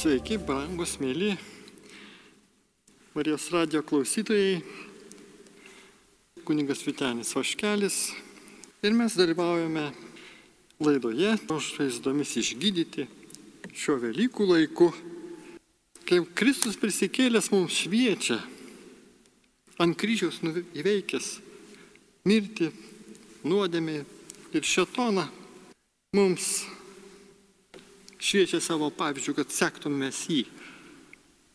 Sveiki, brangus mėly Marijos radio klausytojai, kuningas Vitenis Vaškelis. Ir mes dalyvaujame laidoje, žaizdomis išgydyti šiuo Velykų laiku, kai Kristus prisikėlęs mums šviečia, ant kryžiaus įveikęs mirti, nuodėmė ir šetoną mums šviečia savo pavyzdžių, kad sektume jį,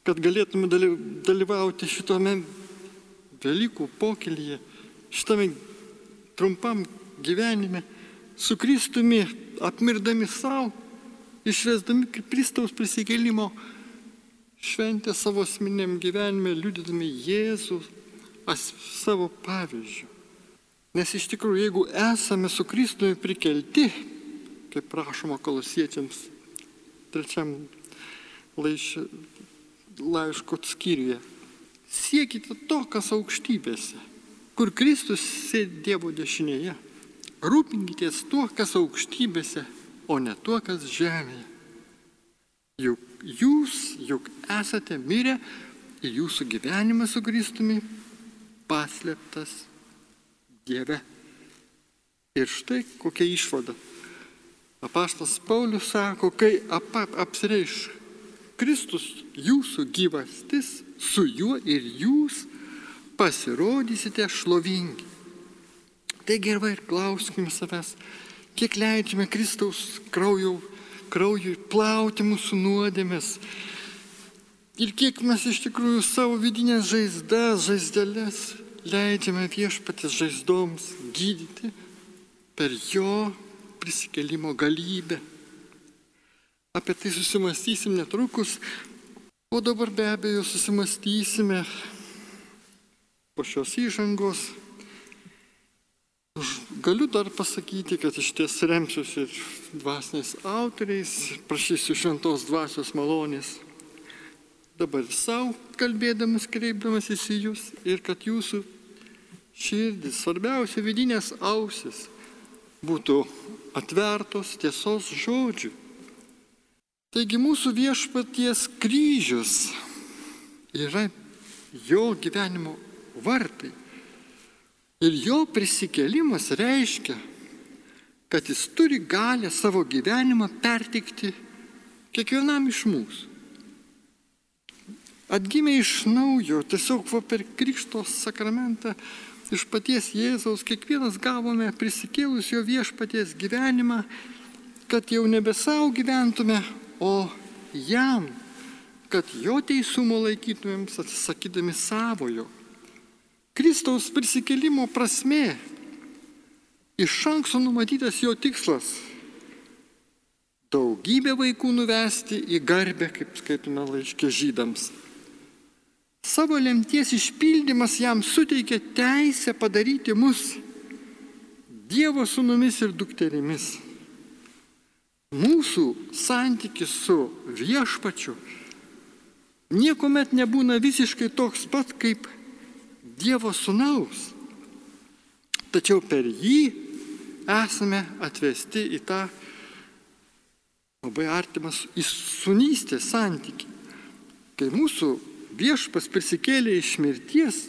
kad galėtume dalyvauti šitame Velykų pokylyje, šitame trumpam gyvenime, su Kristumi, apmirdami savo, išvesdami Kristaus prisikėlimo šventę savo asmeniniam gyvenime, liudydami Jėzų savo pavyzdžių. Nes iš tikrųjų, jeigu esame su Kristumi prikelti, kaip prašoma kolosiečiams trečiam laiš, laiško skyriuje. Siekite to, kas aukštybėse, kur Kristus sėdi Dievo dešinėje. Rūpinkitės tuo, kas aukštybėse, o ne tuo, kas žemėje. Juk jūs, juk esate mirę ir jūsų gyvenimas su Kristumi paslėptas Dieve. Ir štai kokia išvada. Apaštas Paulius sako, kai ap, apsireiš Kristus jūsų gyvastis, su juo ir jūs pasirodysite šlovingi. Taigi ir va ir klauskime savęs, kiek leidžiame Kristaus kraujo, kraujui plauti mūsų nuodėmės. Ir kiek mes iš tikrųjų savo vidinės žaizdas, žaizdelės leidžiame viešpatės žaizdoms gydyti per jo prisikelimo galybę. Apie tai susimastysim netrukus, o dabar be abejo susimastysime po šios įžangos. Galiu dar pasakyti, kad iš ties remsiuosi dvasiniais autoriais, prašysiu šventos dvasios malonės. Dabar savo kalbėdamas, kreipdamasis į jūs ir kad jūsų širdis, svarbiausia vidinės ausis būtų atvertos tiesos žodžių. Taigi mūsų viešpaties kryžius yra jo gyvenimo vartai. Ir jo prisikėlimas reiškia, kad jis turi galę savo gyvenimą pertikti kiekvienam iš mūsų. Atgimė iš naujo, tiesiog per Krikšto sakramentą iš paties Jėzaus kiekvienas gavome prisikėlus jo viešpaties gyvenimą, kad jau nebe savo gyventume, o jam, kad jo teisumo laikytumėm atsisakydami savojo. Kristaus prisikėlimo prasme iš anksto numatytas jo tikslas - daugybę vaikų nuvesti į garbę, kaip skaitome laiškė žydams. Savo lemties išpildymas jam suteikia teisę padaryti mus Dievo sunumis ir dukterimis. Mūsų santykis su viešpačiu niekuomet nebūna visiškai toks pat kaip Dievo sunaus. Tačiau per jį esame atvesti į tą labai artimą sunystės santykį, kai mūsų viešpas prisikėlė iš mirties,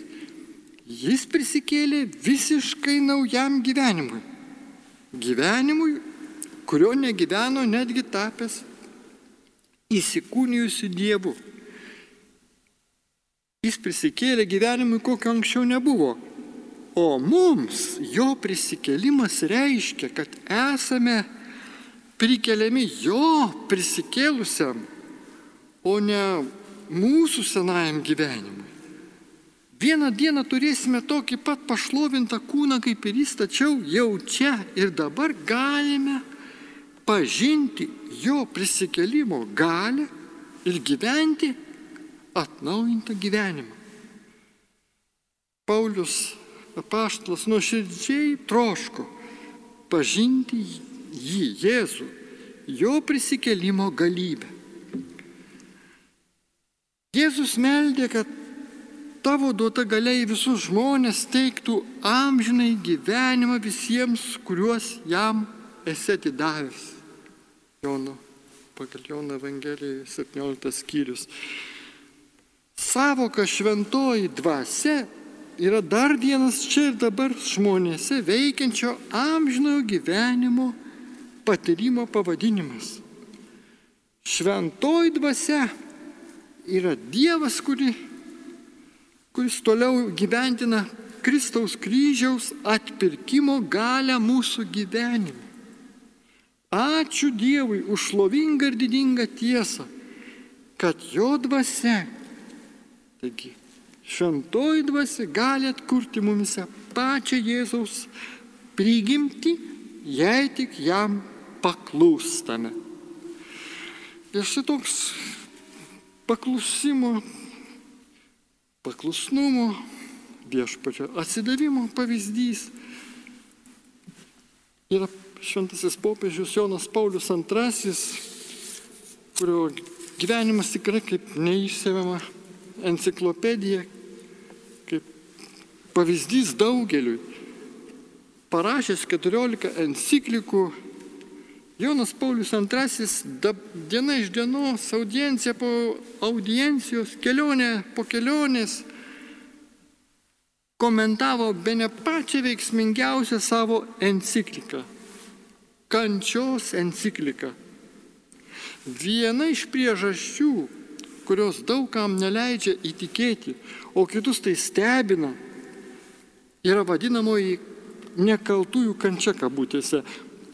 jis prisikėlė visiškai naujam gyvenimui. Gyvenimui, kurio negyveno netgi tapęs įsikūnijusiu Dievu. Jis prisikėlė gyvenimui, kokio anksčiau nebuvo. O mums jo prisikėlimas reiškia, kad esame prikeliami jo prisikėlusiam, o ne mūsų senajam gyvenimui. Vieną dieną turėsime tokį pat pašlovintą kūną kaip ir jis, tačiau jau čia ir dabar galime pažinti jo prisikelimo galę ir gyventi atnaujintą gyvenimą. Paulius apaštalas nuoširdžiai troško pažinti jį, Jėzų, jo prisikelimo galybę. Jėzus meldė, kad tavo duota galiai visus žmonės teiktų amžinai gyvenimą visiems, kuriuos jam esi atidavęs. Jono pagal Jono Evangelijoje 17 skyrius. Savoka šventoji dvasia yra dar vienas čia ir dabar žmonėse veikiančio amžinojo gyvenimo patyrimo pavadinimas. Šventoji dvasia yra Dievas, kuri, kuris toliau gyventina Kristaus kryžiaus atpirkimo galę mūsų gyvenime. Ačiū Dievui už šlovingą ir didingą tiesą, kad jo dvasia, taigi šventoji dvasia gali atkurti mumise pačią Jėzaus prigimti, jei tik jam paklūstame. Ir šitoks paklusimo, paklusnumo, viešpačio atsidavimo pavyzdys yra šventasis popiežius Jonas Paulius II, kurio gyvenimas tikrai kaip neišsėmiama enciklopedija, kaip pavyzdys daugeliui. Parašęs 14 enciklikų, Jonas Paulius II diena iš dienos, audiencija po audiencijos, kelionė po kelionės, komentavo be ne pačią veiksmingiausią savo encikliką kančios enciklika. Viena iš priežasčių, kurios daugam neleidžia įtikėti, o kitus tai stebina, yra vadinamoji nekaltųjų kančia kabutėse,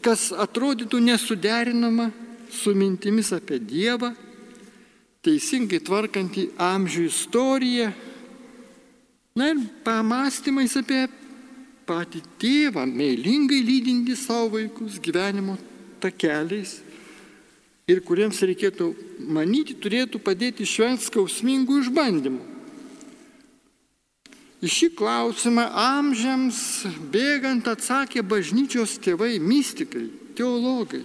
kas atrodytų nesuderinama su mintimis apie Dievą, teisingai tvarkantį amžių istoriją, na ir pamastymais apie patį tėvą, meilingai lydinti savo vaikus gyvenimo takeliais ir kuriems reikėtų manyti, turėtų padėti išvengti skausmingų išbandymų. Į šį klausimą amžiams bėgant atsakė bažnyčios tėvai, mystikai, teologai.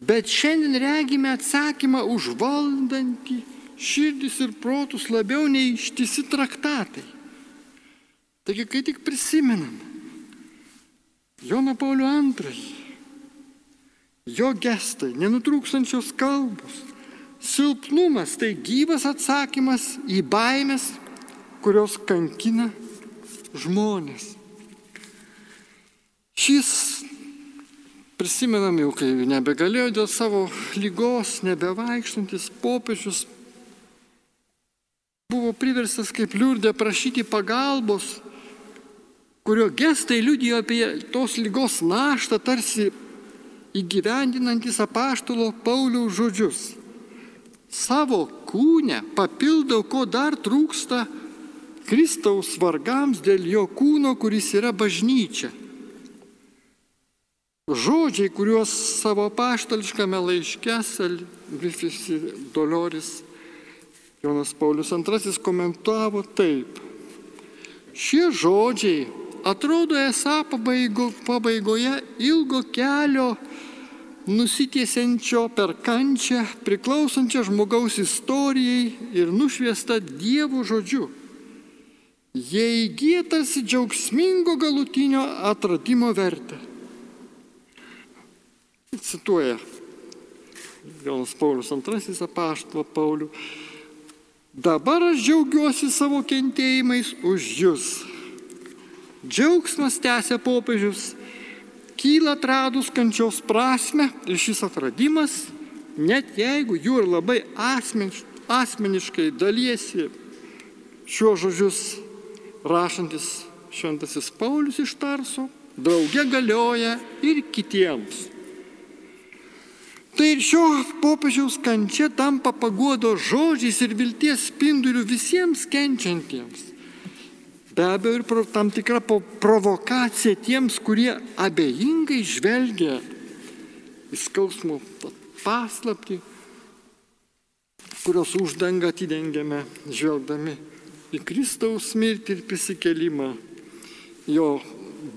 Bet šiandien regime atsakymą užvaldantį širdis ir protus labiau nei ištisi traktatai. Taigi, kai tik prisimenam Joną Paulių II, jo gestai, nenutrūkstančios kalbos, silpnumas tai gyvas atsakymas į baimės, kurios kankina žmonės. Šis, prisimenam jau, kai nebegalėjo dėl savo lygos, nebevaikštantis popiežius, buvo priverstas kaip liurdė prašyti pagalbos kurio gestai liudijo apie tos lygos naštą, tarsi įgyvendinantis apaštalo Pauliaus žodžius. Savo kūnę papildau, ko dar trūksta Kristaus vargams dėl jo kūno, kuris yra bažnyčia. Žodžiai, kuriuos savo paštališkame laiške Salvifisi Doloris Jonas Paulius II komentavo taip. Šie žodžiai atrodo esą pabaigo, pabaigoje ilgo kelio nusitiesiančio per kančią, priklausančią žmogaus istorijai ir nušviesta Dievo žodžiu. Jie įgyja tarsi džiaugsmingo galutinio atradimo vertę. Cituoja Jonas Paulius II apaštalo Paulių. Dabar aš džiaugiuosi savo kentėjimais už jūs Džiaugsmas tęsė popiežius, kyla atradus kančios prasme ir šis atradimas, net jeigu jų ir labai asmeniš, asmeniškai dalysi šiuos žodžius rašantis šventasis Paulius iš Tarso, drauge galioja ir kitiems. Tai ir šio popiežiaus kančia tampa paguodo žodžiais ir vilties spinduliu visiems kenčiantiems be abejo ir tam tikra provokacija tiems, kurie abejingai žvelgia į skausmo paslapti, kurios uždanga atidengiame žvelgdami į Kristaus mirtį ir prisikelimą, jo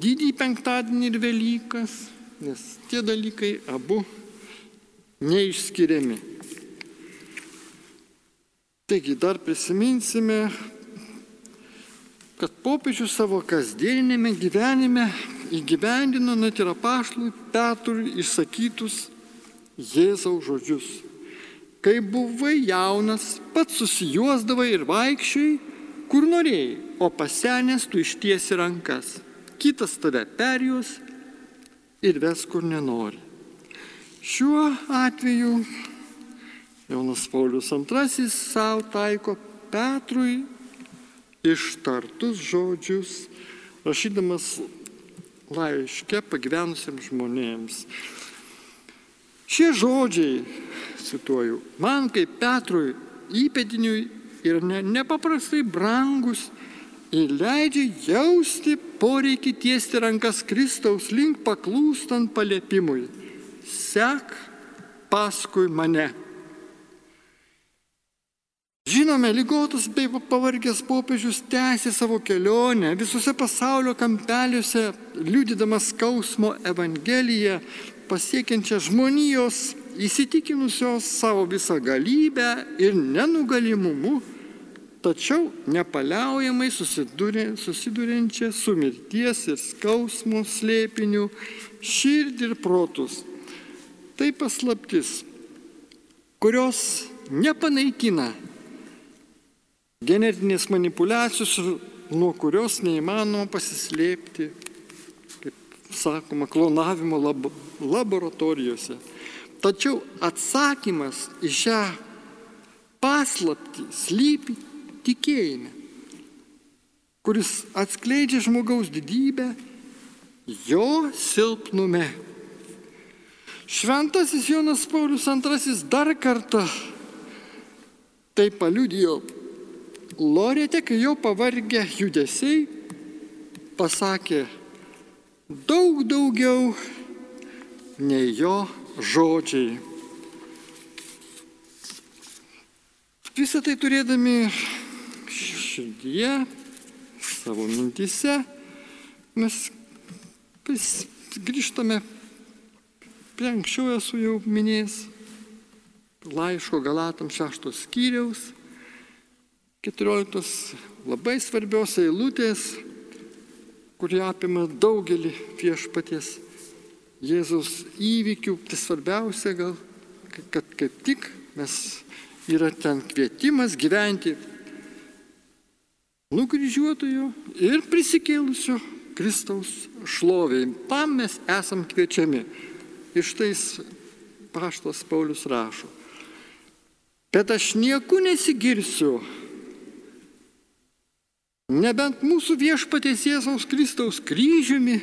didį penktadienį ir Velykas, nes tie dalykai abu neišskiriami. Taigi dar prisiminsime kad popiežius savo kasdieninėme gyvenime įgyvendino net ir apaštlui Petrui išsakytus Jėzaus žodžius. Kai buvai jaunas, pats susijuosdavai ir vaikščiai, kur norėjai, o pasenęs tu ištiesi rankas. Kitas tave perjus ir ves kur nenori. Šiuo atveju Jonas Paulius II savo taiko Petrui ištartus žodžius, rašydamas laiške pagyvenusiems žmonėms. Šie žodžiai, cituoju, man kaip Petrui įpėdiniui yra ne, nepaprastai brangus ir leidžia jausti poreikį tiesti rankas Kristaus link paklūstant paliepimui. Sek paskui mane. Žinome, lygotas bei pavargęs popiežius tęsė savo kelionę visose pasaulio kampeliuose, liudydamas skausmo Evangeliją, pasiekiančią žmonijos įsitikinusios savo visą galybę ir nenugalimumu, tačiau nepaliaujamai susiduriančią su mirties ir skausmo slėpiniu širdį ir protus. Tai paslaptis, kurios nepanaikina genetinės manipulacijos, nuo kurios neįmanoma pasislėpti, kaip sakoma, klonavimo lab laboratorijose. Tačiau atsakymas į šią paslaptį slypi tikėjime, kuris atskleidžia žmogaus didybę jo silpnume. Šventasis Jonas Paulius II dar kartą tai paliudijo Lorėte, kai jau pavargę judesiai, pasakė daug daugiau nei jo žodžiai. Visą tai turėdami širdyje, savo mintise, mes grįžtame prie anksčiau esu jau minėjęs laiško Galatam šeštos skyriaus 14 labai svarbios eilutės, kurie apima daugelį viešpaties Jėzaus įvykių. Tai svarbiausia gal, kad kaip tik mes yra ten kvietimas gyventi nukryžiuotojo ir prisikėlusio Kristaus šloviai. Tam mes esam kviečiami. Iš tais paštos Paulius rašo. Bet aš nieku nesigirsiu nebent mūsų viešpatės Jėzaus Kristaus kryžiumi,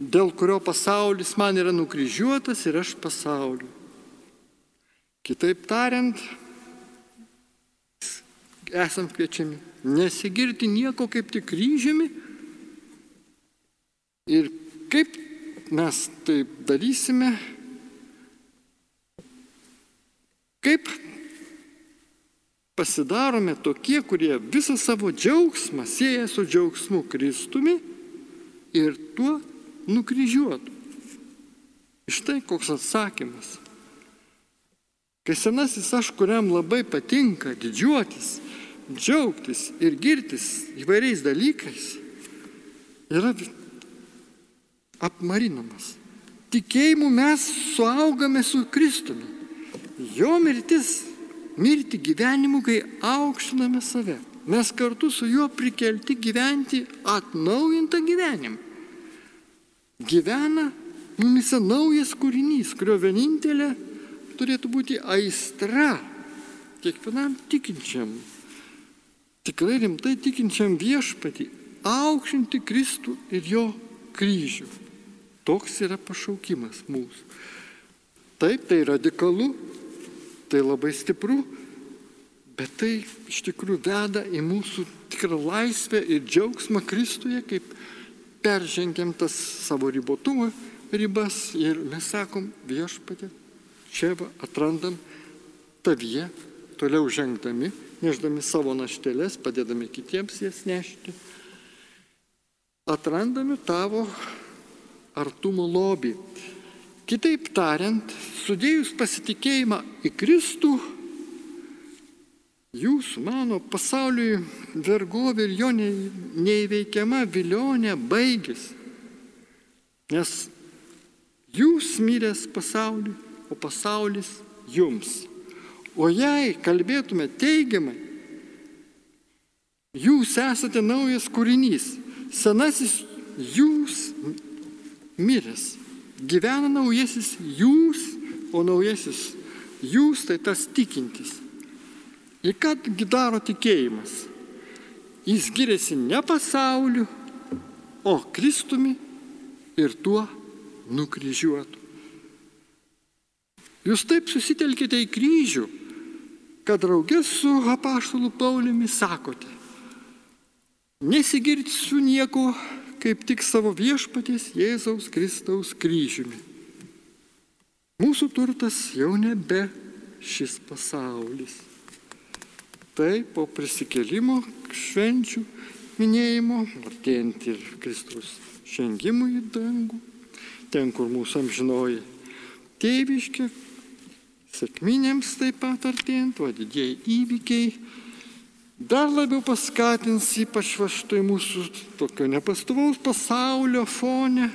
dėl kurio pasaulis man yra nukryžiuotas ir aš pasauliu. Kitaip tariant, esam kviečiami nesigirti nieko kaip tik kryžiumi ir kaip mes tai darysime, kaip pasidarome tokie, kurie visą savo džiaugsmą sieja su džiaugsmu Kristumi ir tuo nukryžiuotu. Štai koks atsakymas. Kai senasis aš, kuriam labai patinka didžiuotis, džiaugtis ir girtis įvairiais dalykais, yra apmarinamas. Tikėjimu mes suaugame su Kristumi. Jo mirtis mirti gyvenimu, kai aukštiname save. Mes kartu su juo prikelti gyventi atnaujintą gyvenimą. Gyvena mumise naujas kūrinys, kurio vienintelė turėtų būti aistra kiekvienam tikinčiam, tikrai rimtai tikinčiam viešpatį, aukštinti Kristų ir jo kryžių. Toks yra pašaukimas mūsų. Taip, tai radikalu, tai labai stipru, bet tai iš tikrųjų veda į mūsų tikrą laisvę ir džiaugsmą Kristuje, kaip peržengiam tas savo ribotumo ribas ir mes sakom viešpatė, čia va, atrandam tavyje, toliau žengdami, neždami savo naštelės, padėdami kitiems jas nešti, atrandami tavo artumo lobį. Kitaip tariant, sudėjus pasitikėjimą į Kristų, jūsų, mano pasauliui vergovė ir jo neįveikiama vilionė baigėsi. Nes jūs miręs pasauliui o pasaulis jums. O jei kalbėtume teigiamai, jūs esate naujas kūrinys, senasis jūs miręs, gyvena naujasis jūs, o naujasis jūs tai tas tikintis. Ir kągi daro tikėjimas? Jis giriasi ne pasauliu, o Kristumi ir tuo nukryžiuotu. Jūs taip susitelkite į kryžių, kad draugės su apaštalu Pauliumi sakote, nesigirsiu nieko, kaip tik savo viešpaties Jėzaus Kristaus kryžiumi. Mūsų turtas jau nebe šis pasaulis. Tai po prisikelimo švenčių minėjimo, artėjant ir Kristus žengimui į dangų, ten, kur mūsų amžinoji tėviškė, sėkminėms taip pat artėjant, o didieji įvykiai dar labiau paskatins ypač va štai mūsų tokio nepastovaus pasaulio fone,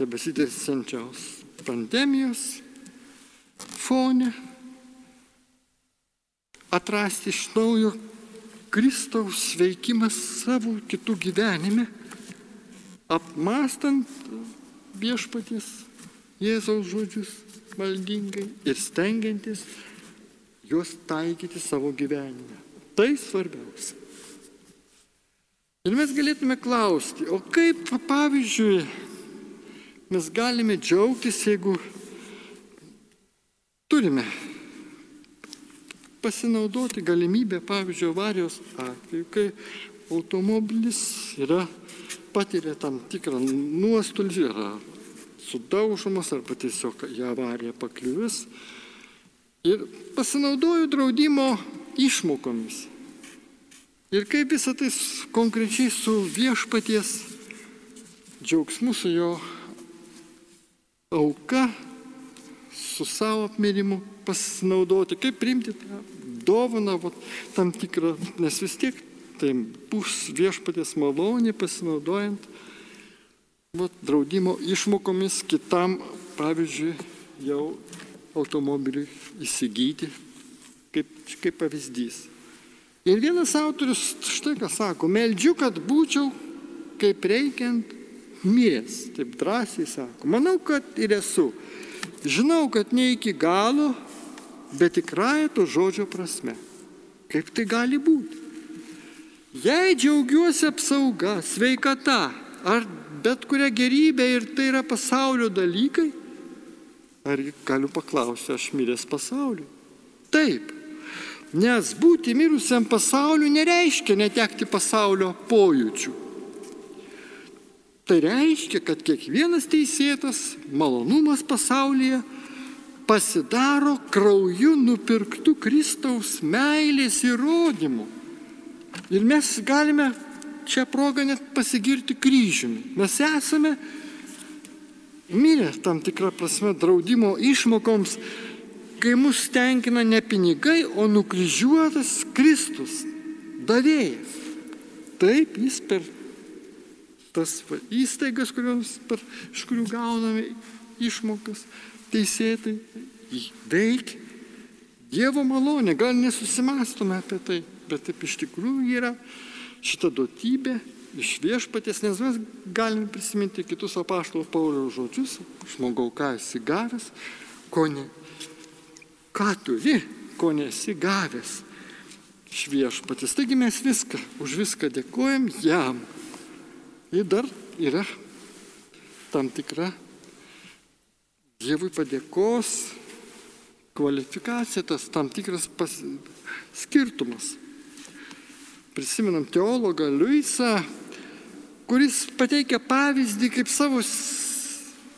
tebesitęsiančios pandemijos fone, atrasti iš naujo Kristaus veikimas savo kitų gyvenime, apmastant viešpaties Jėzaus žodžius maldingai ir stengiantis juos taikyti savo gyvenime. Tai svarbiausia. Ir mes galėtume klausti, o kaip, pavyzdžiui, mes galime džiaugtis, jeigu turime pasinaudoti galimybę, pavyzdžiui, avarijos atveju, kai automobilis yra, patiria tam tikrą nuostolį, yra sudaužomas arba tiesiog į avariją pakliuvis. Ir pasinaudoju draudimo išmokomis. Ir kaip visą tai konkrečiai su viešpaties džiaugsmu, su jo auka, su savo apmirimu pasinaudoti, kaip priimti tą dovaną, vat, tam tikrą, nes vis tiek tai bus viešpatės malonė pasinaudojant vat, draudimo išmokomis kitam, pavyzdžiui, jau automobiliui įsigyti, kaip, kaip pavyzdys. Ir vienas autorius štai ką sako, meldžiu, kad būčiau kaip reikiant miręs, taip drąsiai sako. Manau, kad ir esu. Žinau, kad ne iki galo, bet tikrąją to žodžio prasme. Kaip tai gali būti? Jei džiaugiuosi apsauga, sveikata ar bet kuria gerybė ir tai yra pasaulio dalykai, ar galiu paklausti, aš miręs pasauliu? Taip. Nes būti mirusiam pasauliu nereiškia netekti pasaulio pojūčių. Tai reiškia, kad kiekvienas teisėtas malonumas pasaulyje pasidaro krauju nupirktų Kristaus meilės įrodymų. Ir mes galime čia progą net pasigirti kryžiumi. Mes esame mirę tam tikrą prasme draudimo išmokoms, kai mus tenkina ne pinigai, o nukryžiuotas Kristus, davėjas. Taip, jis per tas įstaigas, kurios, per, iš kurių gauname išmokas, teisėtai veikia. Dievo malonė, gal nesusimastome apie tai, bet taip iš tikrųjų yra šita duotybė iš viešpatės, nes mes galime prisiminti kitus apaštalo Pauliaus žodžius, žmogau, ką esi gavęs, ko ne, ką turi, ko nesi gavęs iš viešpatės. Taigi mes viską, už viską dėkojam jam. Ir dar yra tam tikra Dievui padėkos kvalifikacija, tas tam tikras pas, skirtumas. Prisimenam teologą Luisą, kuris pateikia pavyzdį, kaip savo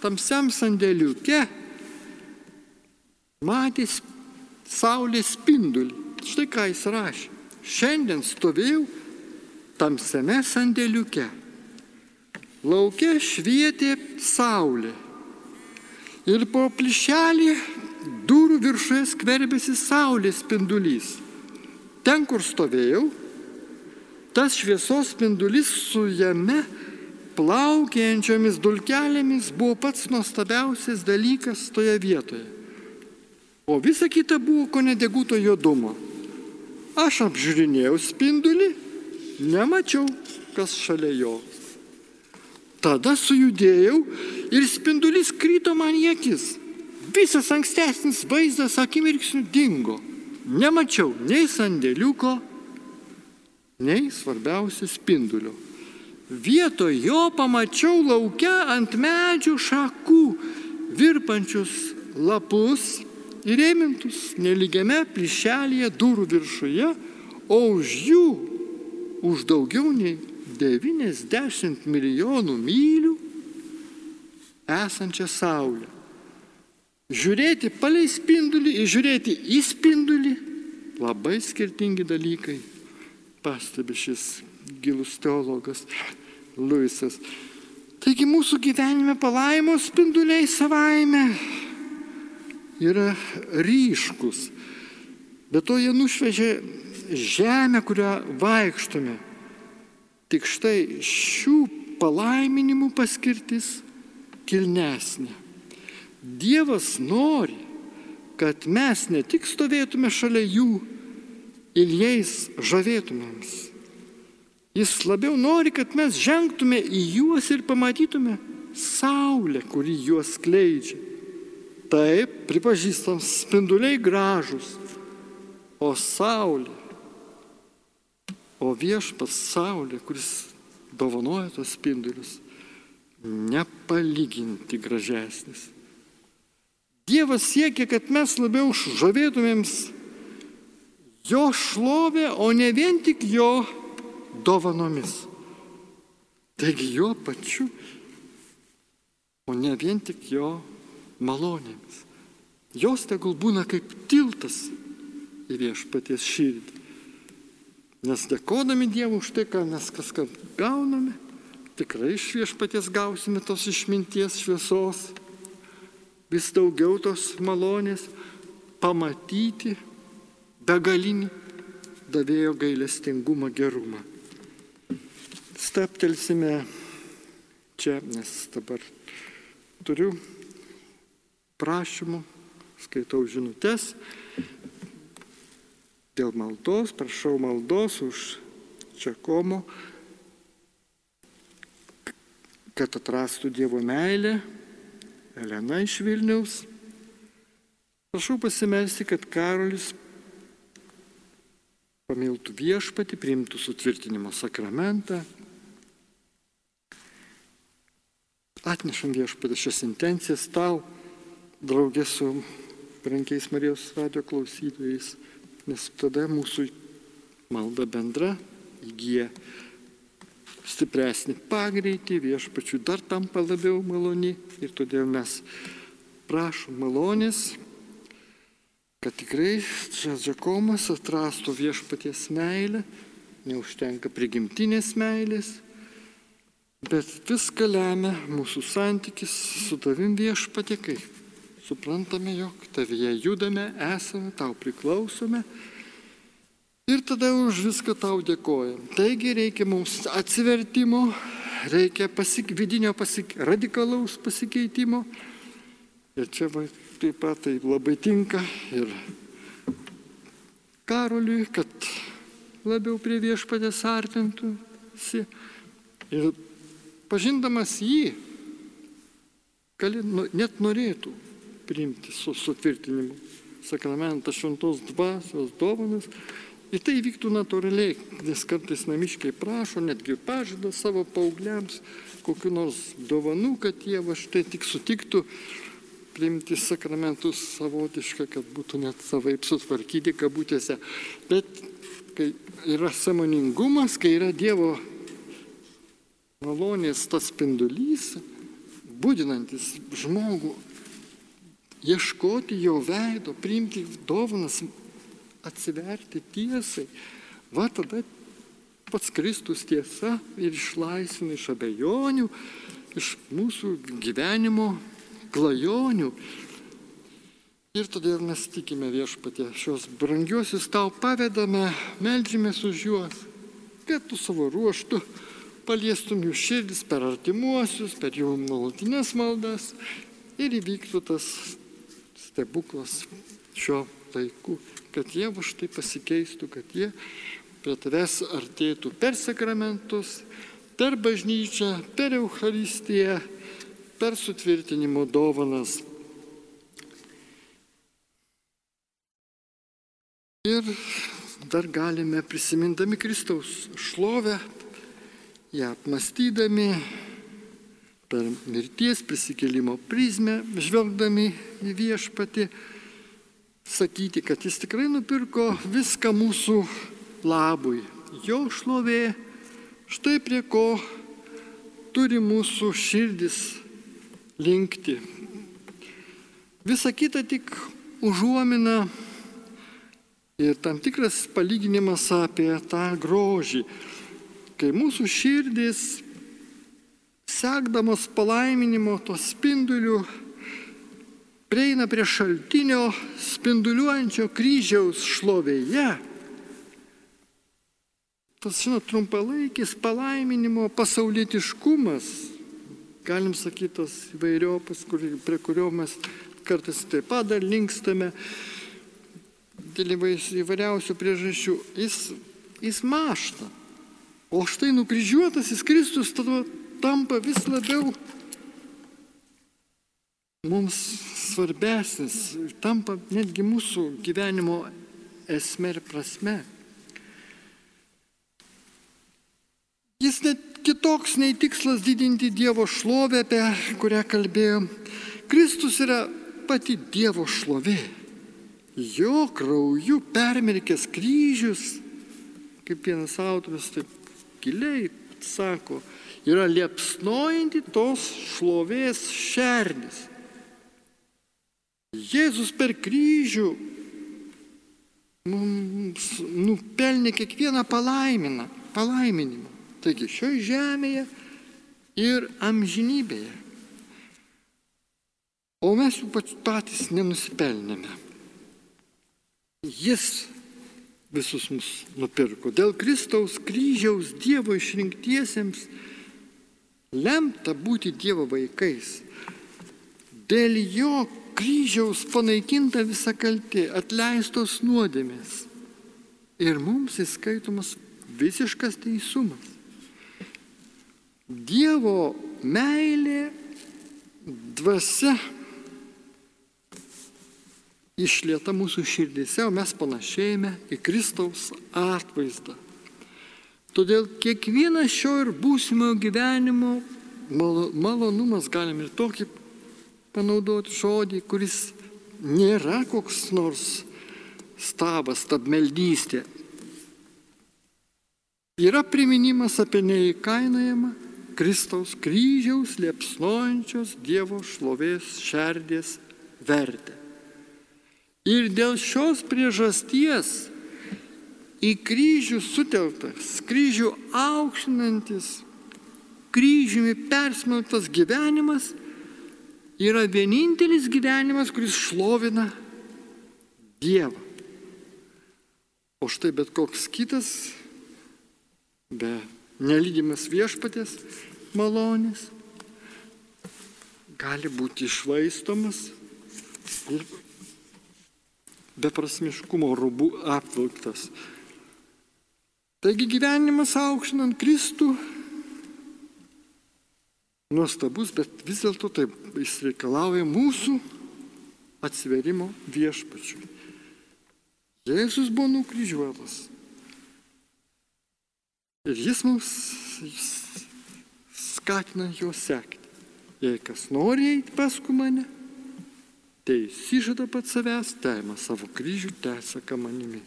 tamsiam sandėliuke matė saulės spindulį. Štai ką jis rašė. Šiandien stovėjau tamsiame sandėliuke. Laukia švietė saulė ir po plyšelį durų viršuje skverbėsi saulės spindulys. Ten, kur stovėjau, tas šviesos spindulys su jame plaukėjančiomis dulkelėmis buvo pats nuostabiausias dalykas toje vietoje. o visa kita buvo ko nedeguto juodumo. Aš apžiūrinėjau spindulį, nemačiau, kas šalia jo. Tada sujudėjau ir spindulys kryto man į akis. Visas ankstesnis vaizdas akimirksniu dingo. Nemačiau nei sandėliuko, nei svarbiausia spindulio. Vietoj jo pamačiau laukia ant medžių šakų virpančius lapus įrėmintus neligiame plyšelėje durų viršuje, o už jų už daugiau nei 90 milijonų mylių esančią Saulę. Žiūrėti palei spindulį ir žiūrėti į spindulį labai skirtingi dalykai, pastebi šis gilus teologas Luisas. Taigi mūsų gyvenime palaimos spinduliai savaime yra ryškus. Bet to jie nušvežė žemę, kurią vaikštome. Tik štai šių palaiminimų paskirtis kilnesnė. Dievas nori, kad mes ne tik stovėtume šalia jų ir jais žavėtumėms. Jis labiau nori, kad mes žengtume į juos ir pamatytume saulę, kuri juos kleidžia. Taip, pripažįstam, spinduliai gražus, o saulė, o viešpas saulė, kuris dovanoja tos spindulius, nepalyginti gražesnis. Dievas siekia, kad mes labiau žavėtumėms jo šlovė, o ne vien tik jo dovanomis. Taigi jo pačiu, o ne vien tik jo malonėmis. Jos tegul būna kaip tiltas į viešpaties širdį. Nes dėkodami Dievui už tai, ką mes kas ką gauname, tikrai iš viešpaties gausime tos išminties šviesos, vis daugiau tos malonės, pamatyti begalinį davėjo gailestingumą gerumą. Staptelsime čia, nes dabar turiu prašymų, skaitau žinutės. Dėl maldos, prašau maldos už Čekomo, kad atrastų Dievo meilę, Elena iš Vilniaus. Prašau pasimelsti, kad Karolis pamiltų viešpati, priimtų sutvirtinimo sakramentą. Atnešam viešpatį šias intencijas tau draugė su brankiais Marijos radio klausytojais, nes tada mūsų malda bendra įgyja stipresnį pagreitį, viešpačių dar tampa labiau maloni ir todėl mes prašom malonės, kad tikrai čia Džakomas atrastų viešpaties meilę, neužtenka prigimtinės meilės, bet viską lemia mūsų santykis su tavim viešpatė, kai suprantame, jog tavyje judame, esame, tau priklausome. Ir tada už viską tau dėkojam. Taigi reikia mums atsivertimo, reikia pasik, vidinio pasik, radikalaus pasikeitimo. Ir čia va, taip pat tai labai tinka ir Karoliui, kad labiau prie viešpatės artintųsi. Ir pažindamas jį, gali, net norėtų priimti su sutvirtinimu sakramentą šventos dvasios dovanas. Ir tai vyktų natūraliai, nes kartais namiškiai prašo, netgi pažada savo paaugliams kokiu nors dovanų, kad jie va štai tik sutiktų priimti sakramentus savotišką, kad būtų net savaip sutvarkyti kabutėse. Bet kai yra samoningumas, kai yra Dievo malonės tas spindulys, būdinantis žmogų ieškoti jo veido, priimti dovanas, atsiverti tiesai. Va tada pats Kristus tiesa ir išlaisvina iš abejonių, iš mūsų gyvenimo klajonių. Ir todėl mes tikime viešpatė, šios brangiosius tau pavedame, melžymės už juos, kad tu savo ruoštų paliestum jų širdis per artimuosius, per jų nuolatinės maldas ir įvyktų tas stebuklas šiuo laiku, kad jie už tai pasikeistų, kad jie prie tavęs artėtų per sakramentus, per bažnyčią, per Eucharistiją, per sutvirtinimo dovanas. Ir dar galime prisimindami Kristaus šlovę, ją apmastydami per mirties prisikėlimo prizmę, žvelgdami į viešpatį, sakyti, kad jis tikrai nupirko viską mūsų labui. Jo šlovė, štai prie ko turi mūsų širdis linkti. Visa kita tik užuomina ir tam tikras palyginimas apie tą grožį, kai mūsų širdis, sekdamos palaiminimo to spinduliu, prieina prie šaltinio spinduliuojančio kryžiaus šlovėje, tas, žinot, trumpalaikis palaiminimo pasaulietiškumas, galim sakyti, tas įvairiopas, prie kurio mes kartais taip pat dar linkstame, dėl įvairiausių priežasčių, jis, jis mašta. O štai nukryžiuotasis Kristus tada tampa vis labiau mums svarbesnis, tampa netgi mūsų gyvenimo esmė ir prasme. Jis net kitoks nei tikslas didinti Dievo šlovę, apie kurią kalbėjom. Kristus yra pati Dievo šlovė. Jo krauju permirkęs kryžius, kaip vienas autorius taip giliai sako, yra liepsnojanti tos šlovės šerdis. Jėzus per kryžių mums nupelnė kiekvieną palaiminimą, palaiminimą. Taigi šioje žemėje ir amžinybėje. O mes jų patys nenusipelnėme. Jis visus mus nupirko. Dėl Kristaus kryžiaus Dievo išrinktiesiems lemta būti Dievo vaikais. Dėl jo kryžiaus panaikinta visa kaltė, atleistos nuodėmės. Ir mums įskaitomas visiškas teisumas. Dievo meilė, dvasia išlieta mūsų širdise, o mes panašėjame į Kristaus atvaizdą. Todėl kiekvienas šio ir būsimo gyvenimo malonumas, galim ir tokį panaudoti žodį, kuris nėra koks nors stabas, stabmeldystė. Yra priminimas apie neįkainojamą Kristaus kryžiaus liepsnojančios Dievo šlovės šerdės vertę. Ir dėl šios priežasties į kryžių sutelktas, kryžių aukštinantis, kryžiumi persmelktas gyvenimas yra vienintelis gyvenimas, kuris šlovina Dievą. O štai bet koks kitas, be nelydimas viešpatės malonės, gali būti išvaistomas ir beprasmiškumo rūbų apvilktas. Taigi gyvenimas aukštinant Kristų nuostabus, bet vis dėlto taip jis reikalauja mūsų atsiverimo viešpačiui. Jėzus buvo nukryžiuotas. Ir jis mums skatina jo sekti. Jei kas nori eiti paskui mane, tai įsižada pat savęs, teima savo kryžių, tęsaka manimi.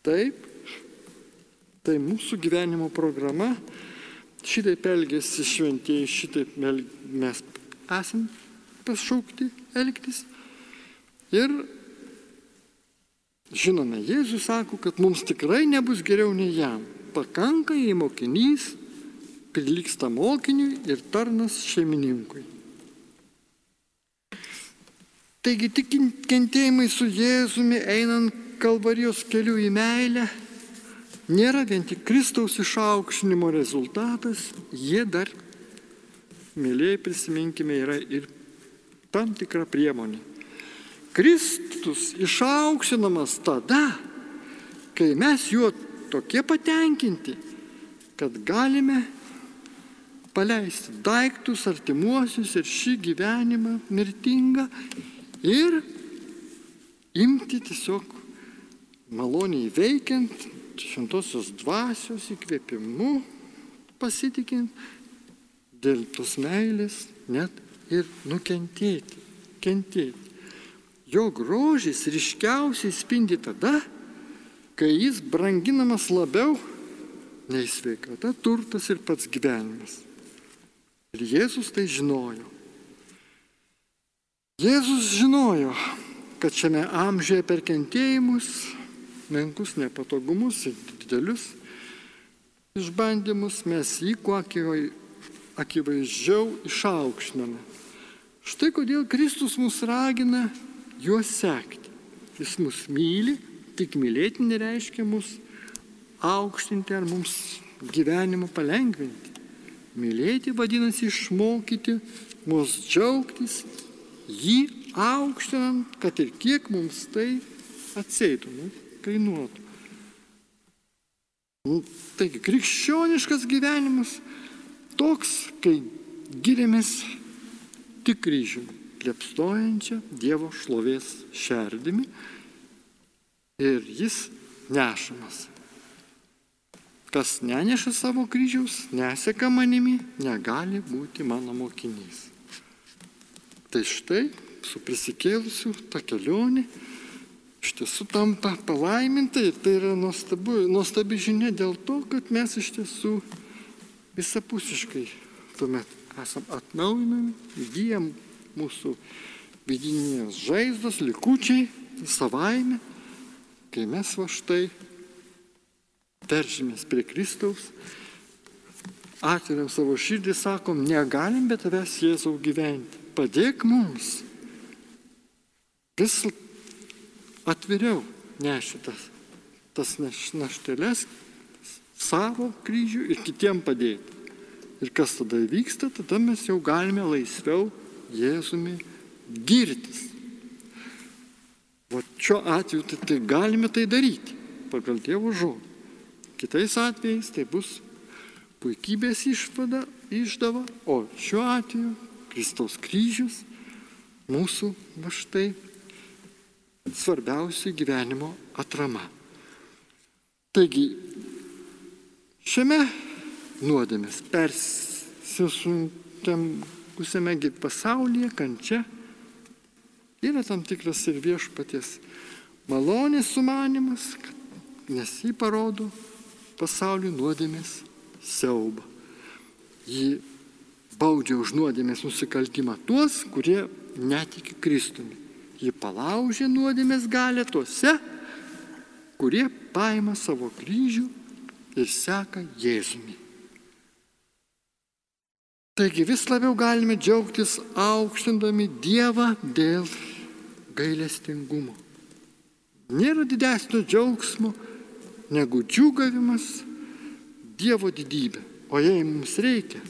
Taip, tai mūsų gyvenimo programa, šitaip elgesi šventieji, šitaip mes esam pašaukti elgtis. Ir žinome, Jėzus sako, kad mums tikrai nebus geriau nei jam pakanka, jei mokinys prilyksta mokiniui ir tarnas šeimininkui. Taigi tik kentėjimai su Jėzumi einant kalvarijos keliu į meilę nėra vien tik Kristaus išaukštinimo rezultatas, jie dar, mėlyje prisiminkime, yra ir tam tikra priemonė. Kristus išaukštinamas tada, kai mes juo tokie patenkinti, kad galime paleisti daiktus, artimuosius ir šį gyvenimą mirtingą ir imti tiesiog maloniai veikiant, šventosios dvasios įkvėpimu, pasitikint, dėl tos meilės net ir nukentėti, kentėti. Jo grožis ryškiausiai spindi tada, kai jis branginamas labiau nei sveikata, turtas ir pats gyvenimas. Ir Jėzus tai žinojo. Jėzus žinojo, kad šiame amžiuje per kentėjimus, menkus nepatogumus ir didelius išbandymus mes jį kuo akivaizdžiau išaukštiname. Štai kodėl Kristus mus ragina juos sekti. Jis mus myli, tik mylėti nereiškia mus aukštinti ar mums gyvenimą palengvinti. Mylėti vadinasi išmokyti mus džiaugtis, jį aukštinant, kad ir kiek mums tai atseitų, nu, kainuotų. Nu, taigi, krikščioniškas gyvenimas toks, kai giriamės tik kryžiumi, klepstojančią Dievo šlovės šerdimi ir jis nešamas. Kas neneša savo kryžiaus, neseka manimi, negali būti mano mokinys. Tai štai su prisikėlusiu ta kelionė iš tiesų tampa palaiminta ir tai yra nuostabu, nuostabi žinia dėl to, kad mes iš tiesų visapusiškai tuomet esam atnaujinami, įgyjam mūsų vidinės žaizdos, likučiai savaime, kai mes va štai veržymės prie Kristaus, atveriam savo širdį, sakom, negalim be tavęs Jėzau gyventi. Padėk mums. Vis atviriau neši tas, tas našteles savo kryžių ir kitiem padėti. Ir kas tada vyksta, tada mes jau galime laisviau Jėzumi girtis. O šiuo atveju tai, tai galime tai daryti pagal Dievo žodį. Kitais atvejais tai bus puikybės išvada, išdava, o šiuo atveju Kristaus kryžius mūsų va štai svarbiausia gyvenimo atrama. Taigi, šiame nuodėmės persisuntėme pasaulyje kančia yra tam tikras ir viešpaties malonės sumanimas, nes jį parodo pasaulio nuodėmės siaubą. Jį baudžia už nuodėmės nusikaltimą tuos, kurie netiki Kristumi. Jį palaužė nuodėmės galę tuose, kurie paima savo kryžių ir seka Jėzumi. Taigi vis labiau galime džiaugtis aukštindami Dievą dėl gailestingumo. Nėra didesnio džiaugsmo, negu džiugavimas Dievo didybė. O jei mums reikia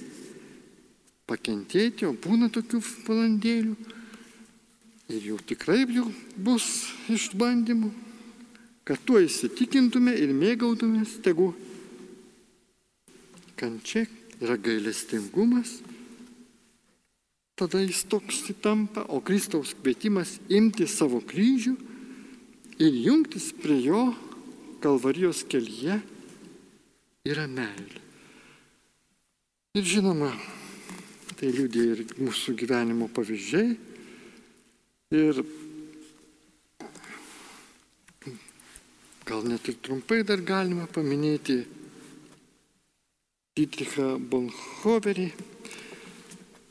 pakentėti, o būna tokių valandėlių ir jau tikrai jau bus išbandymų, kad tuo įsitikintume ir mėgautumės, tegu kančia yra gailestingumas, tada jis toks tampa, o Kristaus kvietimas imti savo kryžių ir jungtis prie jo Kalvarijos kelyje yra meilė. Ir žinoma, tai liūdė ir mūsų gyvenimo pavyzdžiai. Ir gal net ir trumpai dar galima paminėti Dietrichą Bonhoverį,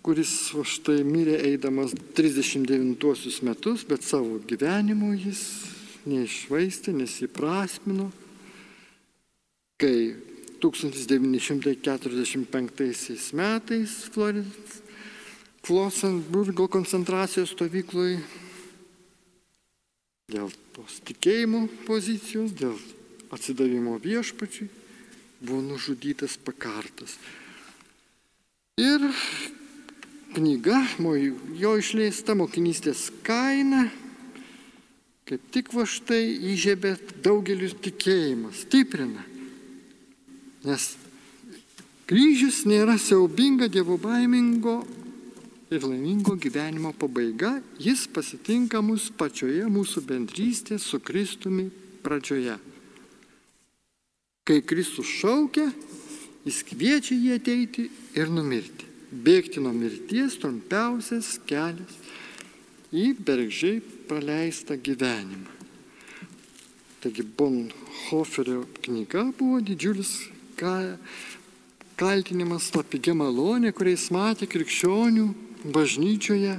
kuris štai mirė eidamas 39 metus, bet savo gyvenimu jis neišvaistė, nesiprasmino, kai 1945 metais Flosenburgo koncentracijos stovykloje dėl tos tikėjimo pozicijos, dėl atsidavimo viešpačiui buvo nužudytas pakartas. Ir knyga, jo išleista mokinystės kaina kaip tik va štai įžiebė daugeliu tikėjimą, stiprina. Nes kryžius nėra siaubinga dievo baimingo ir laimingo gyvenimo pabaiga, jis pasitinka mus pačioje mūsų bendrystės su Kristumi pradžioje. Kai Kristus šaukia, jis kviečia jį ateiti ir numirti. Bėgti nuo mirties trumpiausias kelias į bergžiai praleistą gyvenimą. Taigi Bonhoferio knyga buvo didžiulis kaltinimas tą pigią malonę, kuriais matė krikščionių bažnyčioje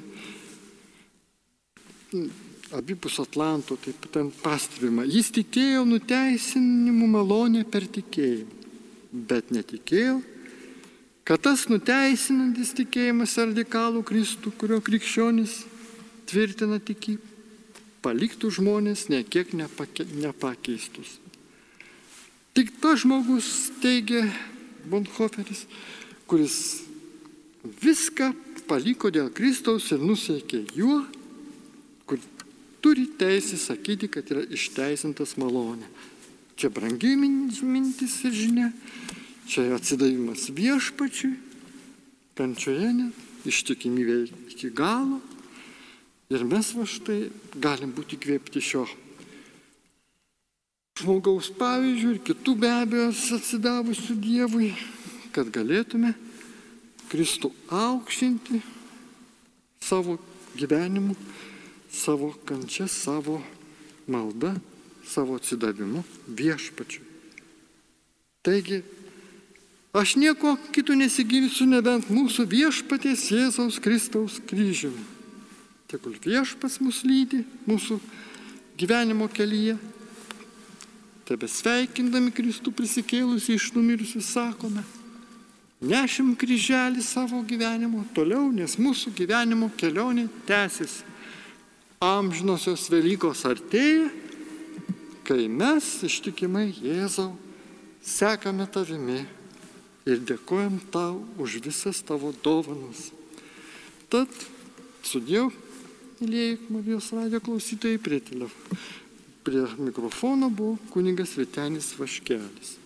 abipus Atlanto, taip ten pastebima. Jis tikėjo nuteisinimu malonę per tikėjimą, bet netikėjo, kad tas nuteisinantis tikėjimas radikalų Kristų, kurio krikščionis tvirtina tikį, paliktų žmonės nekiek nepake, nepakeistus. Tik tas žmogus, teigia Bonhoferis, kuris viską paliko dėl Kristaus ir nuseikė juo, kur turi teisę sakyti, kad yra išteisintas malonė. Čia brangi mintis ir žinia, čia atsidavimas viešpačiui, kančioje net, ištikimybė iki galo. Ir mes va štai galim būti kvėpti šio žmogaus pavyzdžių ir kitų be abejo atsidavusių Dievui, kad galėtume Kristų aukštinti savo gyvenimu, savo kančia, savo malda, savo atsidavimu viešpačiu. Taigi, aš nieko kito nesiginsiu nebent mūsų viešpaties Jėzaus Kristaus kryžiumi. Tegul viešpas mus lydi mūsų gyvenimo kelyje. Tebe sveikindami Kristų prisikėlusi iš numirusių sakome, nešim kryželį savo gyvenimo toliau, nes mūsų gyvenimo kelionė tęsiasi. Amžinosios Velykos artėja, kai mes ištikimai Jėzau sekame tavimi ir dėkojam tau už visas tavo dovanas. Tad sudėjau, mėlyjei Marijos radio klausytojai, prie, telef... prie mikrofono buvo kuningas Vitenis Vaškelis.